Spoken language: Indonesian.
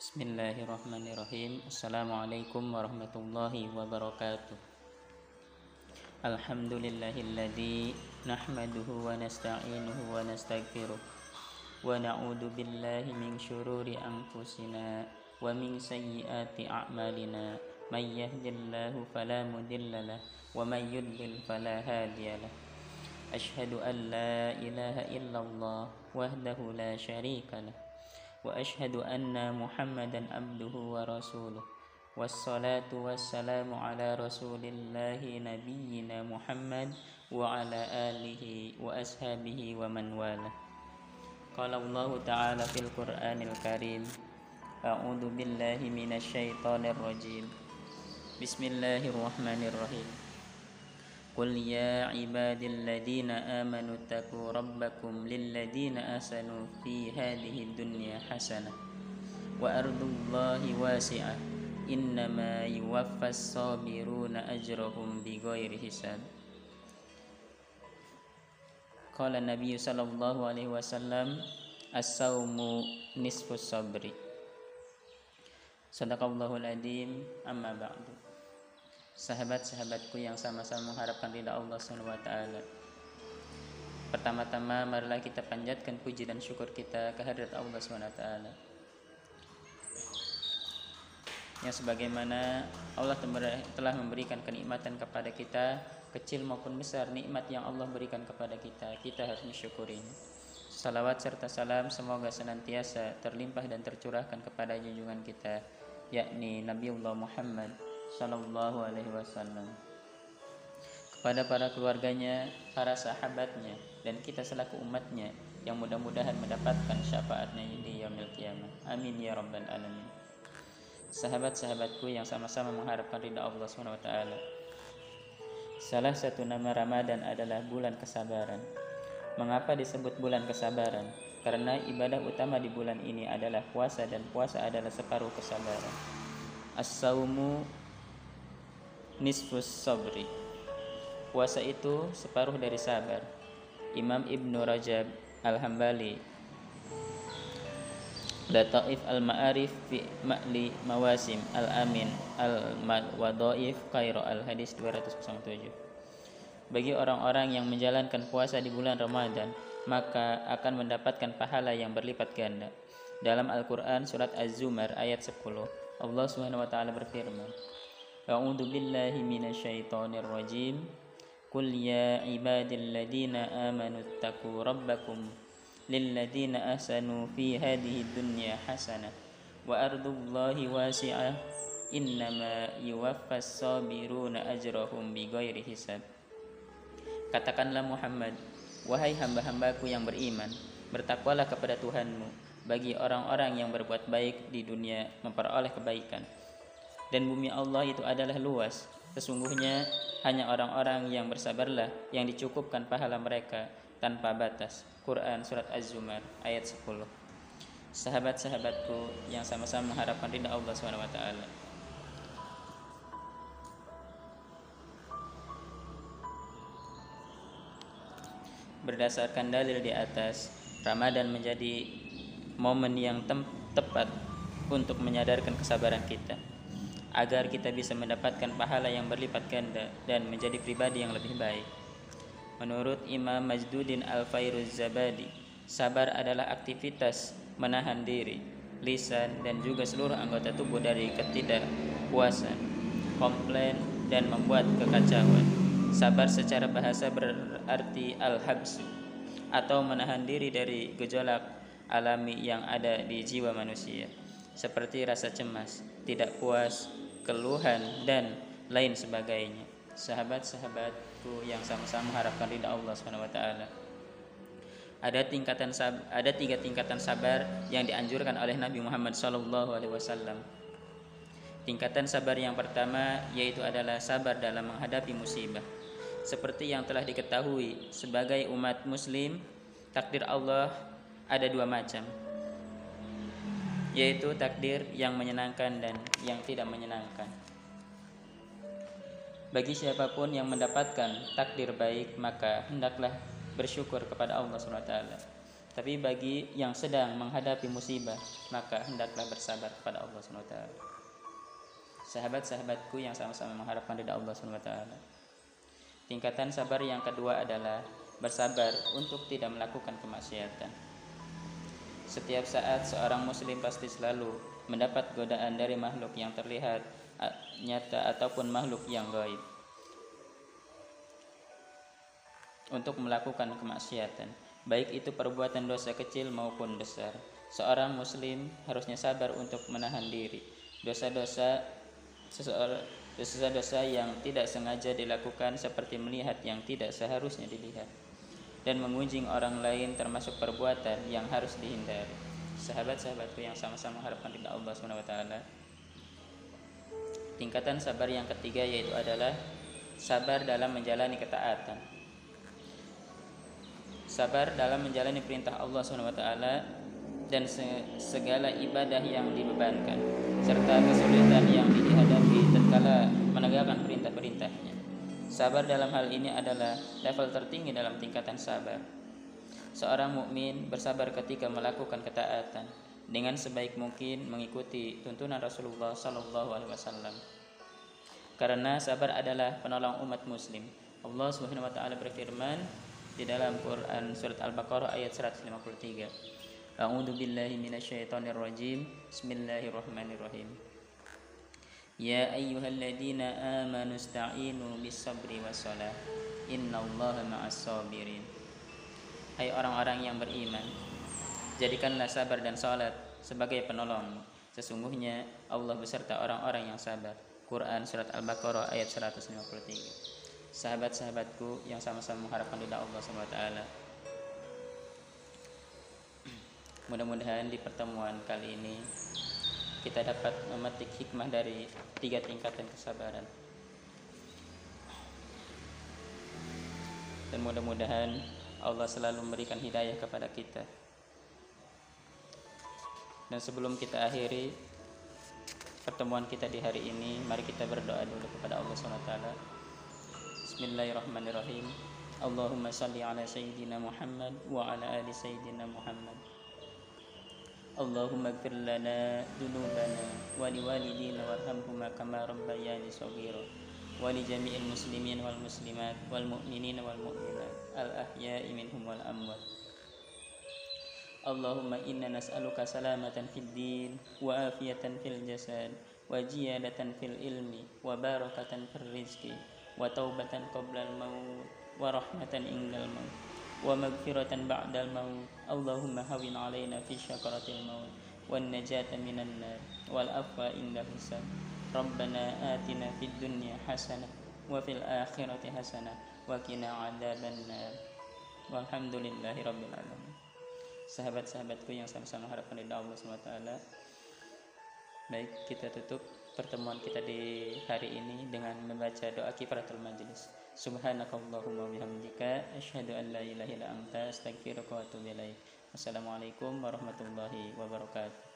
بسم الله الرحمن الرحيم السلام عليكم ورحمة الله وبركاته الحمد لله الذي نحمده ونستعينه ونستغفره ونعوذ بالله من شرور أنفسنا ومن سيئات أعمالنا من يهد الله فلا مضل له ومن يضلل فلا هادي له أشهد أن لا إله إلا الله وحده لا شريك له وأشهد أن محمدا عبده ورسوله. والصلاة والسلام على رسول الله نبينا محمد وعلى آله وأصحابه ومن والاه. قال الله تعالى في القرآن الكريم أعوذ بالله من الشيطان الرجيم. بسم الله الرحمن الرحيم. قل يا عبادي الذين آمنوا اتقوا ربكم للذين أحسنوا في هذه الدنيا حسنة وأرض الله واسعة إنما يوفى الصابرون أجرهم بغير حساب. قال النبي صلى الله عليه وسلم الصوم نصف الصبر. صدق الله العظيم. أما بعد. Sahabat-sahabatku yang sama-sama mengharapkan ridha Allah Subhanahu taala. Pertama-tama marilah kita panjatkan puji dan syukur kita kehadirat Allah Subhanahu taala. Yang sebagaimana Allah telah memberikan kenikmatan kepada kita, kecil maupun besar nikmat yang Allah berikan kepada kita, kita harus mensyukuri. Salawat serta salam semoga senantiasa terlimpah dan tercurahkan kepada junjungan kita, yakni Nabiullah Muhammad Sallallahu Alaihi Wasallam kepada para keluarganya, para sahabatnya, dan kita selaku umatnya yang mudah-mudahan mendapatkan syafaatnya di yaumil kiamah. Amin ya rabbal alamin. Sahabat-sahabatku yang sama-sama mengharapkan ridha Allah Subhanahu wa taala. Salah satu nama Ramadan adalah bulan kesabaran. Mengapa disebut bulan kesabaran? Karena ibadah utama di bulan ini adalah puasa dan puasa adalah separuh kesabaran. As-saumu nisfus sabri. Puasa itu separuh dari sabar. Imam Ibnu Rajab Al-Hambali Lataif Al-Ma'arif fi Ma'li Mawasim Al-Amin Al-Wadaif Kairo Al-Hadis 207 Bagi orang-orang yang menjalankan puasa di bulan Ramadan maka akan mendapatkan pahala yang berlipat ganda. Dalam Al-Qur'an surat Az-Zumar ayat 10 Allah Subhanahu wa taala berfirman أعوذ بالله من الشيطان الرجيم قل يا عبادي الذين آمنوا اتقوا ربكم للذين أحسنوا في هذه الدنيا حسنة وأرض الله واسعة إنما يوفى الصابرون أجرهم بغير حساب Katakanlah Muhammad, wahai hamba-hambaku yang beriman, bertakwalah kepada Tuhanmu bagi orang-orang yang berbuat baik di dunia memperoleh kebaikan dan bumi Allah itu adalah luas. Sesungguhnya hanya orang-orang yang bersabarlah yang dicukupkan pahala mereka tanpa batas. Quran Surat Az-Zumar ayat 10 Sahabat-sahabatku yang sama-sama mengharapkan ridha Allah SWT Berdasarkan dalil di atas, Ramadan menjadi momen yang tepat untuk menyadarkan kesabaran kita agar kita bisa mendapatkan pahala yang berlipat ganda dan menjadi pribadi yang lebih baik. Menurut Imam Majduddin Al-Fairuz Zabadi, sabar adalah aktivitas menahan diri, lisan dan juga seluruh anggota tubuh dari ketidakpuasan, komplain dan membuat kekacauan. Sabar secara bahasa berarti al-habsu atau menahan diri dari gejolak alami yang ada di jiwa manusia seperti rasa cemas, tidak puas, keluhan dan lain sebagainya. Sahabat-sahabatku yang sama-sama mengharapkan ridha Allah taala. Ada tingkatan ada tiga tingkatan sabar yang dianjurkan oleh Nabi Muhammad wasallam. Tingkatan sabar yang pertama yaitu adalah sabar dalam menghadapi musibah. Seperti yang telah diketahui sebagai umat muslim, takdir Allah ada dua macam, yaitu takdir yang menyenangkan dan yang tidak menyenangkan. Bagi siapa pun yang mendapatkan takdir baik, maka hendaklah bersyukur kepada Allah SWT. Tapi bagi yang sedang menghadapi musibah, maka hendaklah bersabar kepada Allah SWT. Sahabat-sahabatku yang sama-sama mengharapkan ridha Allah SWT. Tingkatan sabar yang kedua adalah bersabar untuk tidak melakukan kemaksiatan. Setiap saat seorang muslim pasti selalu mendapat godaan dari makhluk yang terlihat nyata ataupun makhluk yang gaib untuk melakukan kemaksiatan, baik itu perbuatan dosa kecil maupun besar. Seorang muslim harusnya sabar untuk menahan diri. Dosa-dosa dosa-dosa yang tidak sengaja dilakukan seperti melihat yang tidak seharusnya dilihat dan mengunjing orang lain termasuk perbuatan yang harus dihindari. Sahabat-sahabatku yang sama-sama harapkan ridha Allah SWT. Tingkatan sabar yang ketiga yaitu adalah sabar dalam menjalani ketaatan. Sabar dalam menjalani perintah Allah SWT dan segala ibadah yang dibebankan serta kesulitan yang dihadapi tatkala menegakkan perintah-perintahnya. Sabar dalam hal ini adalah level tertinggi dalam tingkatan sabar. Seorang mukmin bersabar ketika melakukan ketaatan dengan sebaik mungkin mengikuti tuntunan Rasulullah Sallallahu Alaihi Wasallam. Karena sabar adalah penolong umat Muslim. Allah Subhanahu Wa Taala berfirman di dalam Quran surat Al-Baqarah ayat 153. A'udzu billahi minasyaitonir rajim. Bismillahirrahmanirrahim. Ya ayyuhalladzina amanu ista'inu bis-sabri was-salah. Innallaha ma'as sabirin. Hai orang-orang yang beriman, jadikanlah sabar dan salat sebagai penolong. Sesungguhnya Allah beserta orang-orang yang sabar. Quran surat Al-Baqarah ayat 153. Sahabat-sahabatku yang sama-sama mengharapkan ridha Allah SWT. Mudah-mudahan di pertemuan kali ini kita dapat memetik hikmah dari tiga tingkatan kesabaran. Dan mudah-mudahan Allah selalu memberikan hidayah kepada kita. Dan sebelum kita akhiri pertemuan kita di hari ini, mari kita berdoa dulu kepada Allah SWT. Bismillahirrahmanirrahim. Allahumma salli ala Sayyidina Muhammad wa ala ali Sayyidina Muhammad. اللهم اغفر لنا ذنوبنا ولوالدينا وارحمهما كما ربياني صغيرا ولجميع المسلمين والمسلمات والمؤمنين والمؤمنات الأحياء منهم والأموات اللهم إنا نسألك سلامة في الدين وعافية في الجسد وجيادة في العلم وبركة في الرزق وتوبة قبل الموت ورحمة عند الموت ومغفرة بعد الموت. اللهم هون علينا في شكرة الموت والنجاة من النار والعفو عند الحساب ربنا آتنا في الدنيا حسنة وفي الآخرة حسنة وقنا عذاب النار. والحمد لله رب العالمين. Sahabat-sahabatku yang sama-sama harapkan ridha Allah SWT baik kita tutup. Pertemuan kita di hari ini dengan membaca doa kifaratul majlis Subhanakallahumma bihamdika asyhadu an la ilaha illa anta astaghfiruka wa atubu ilaik. Wassalamualaikum warahmatullahi wabarakatuh.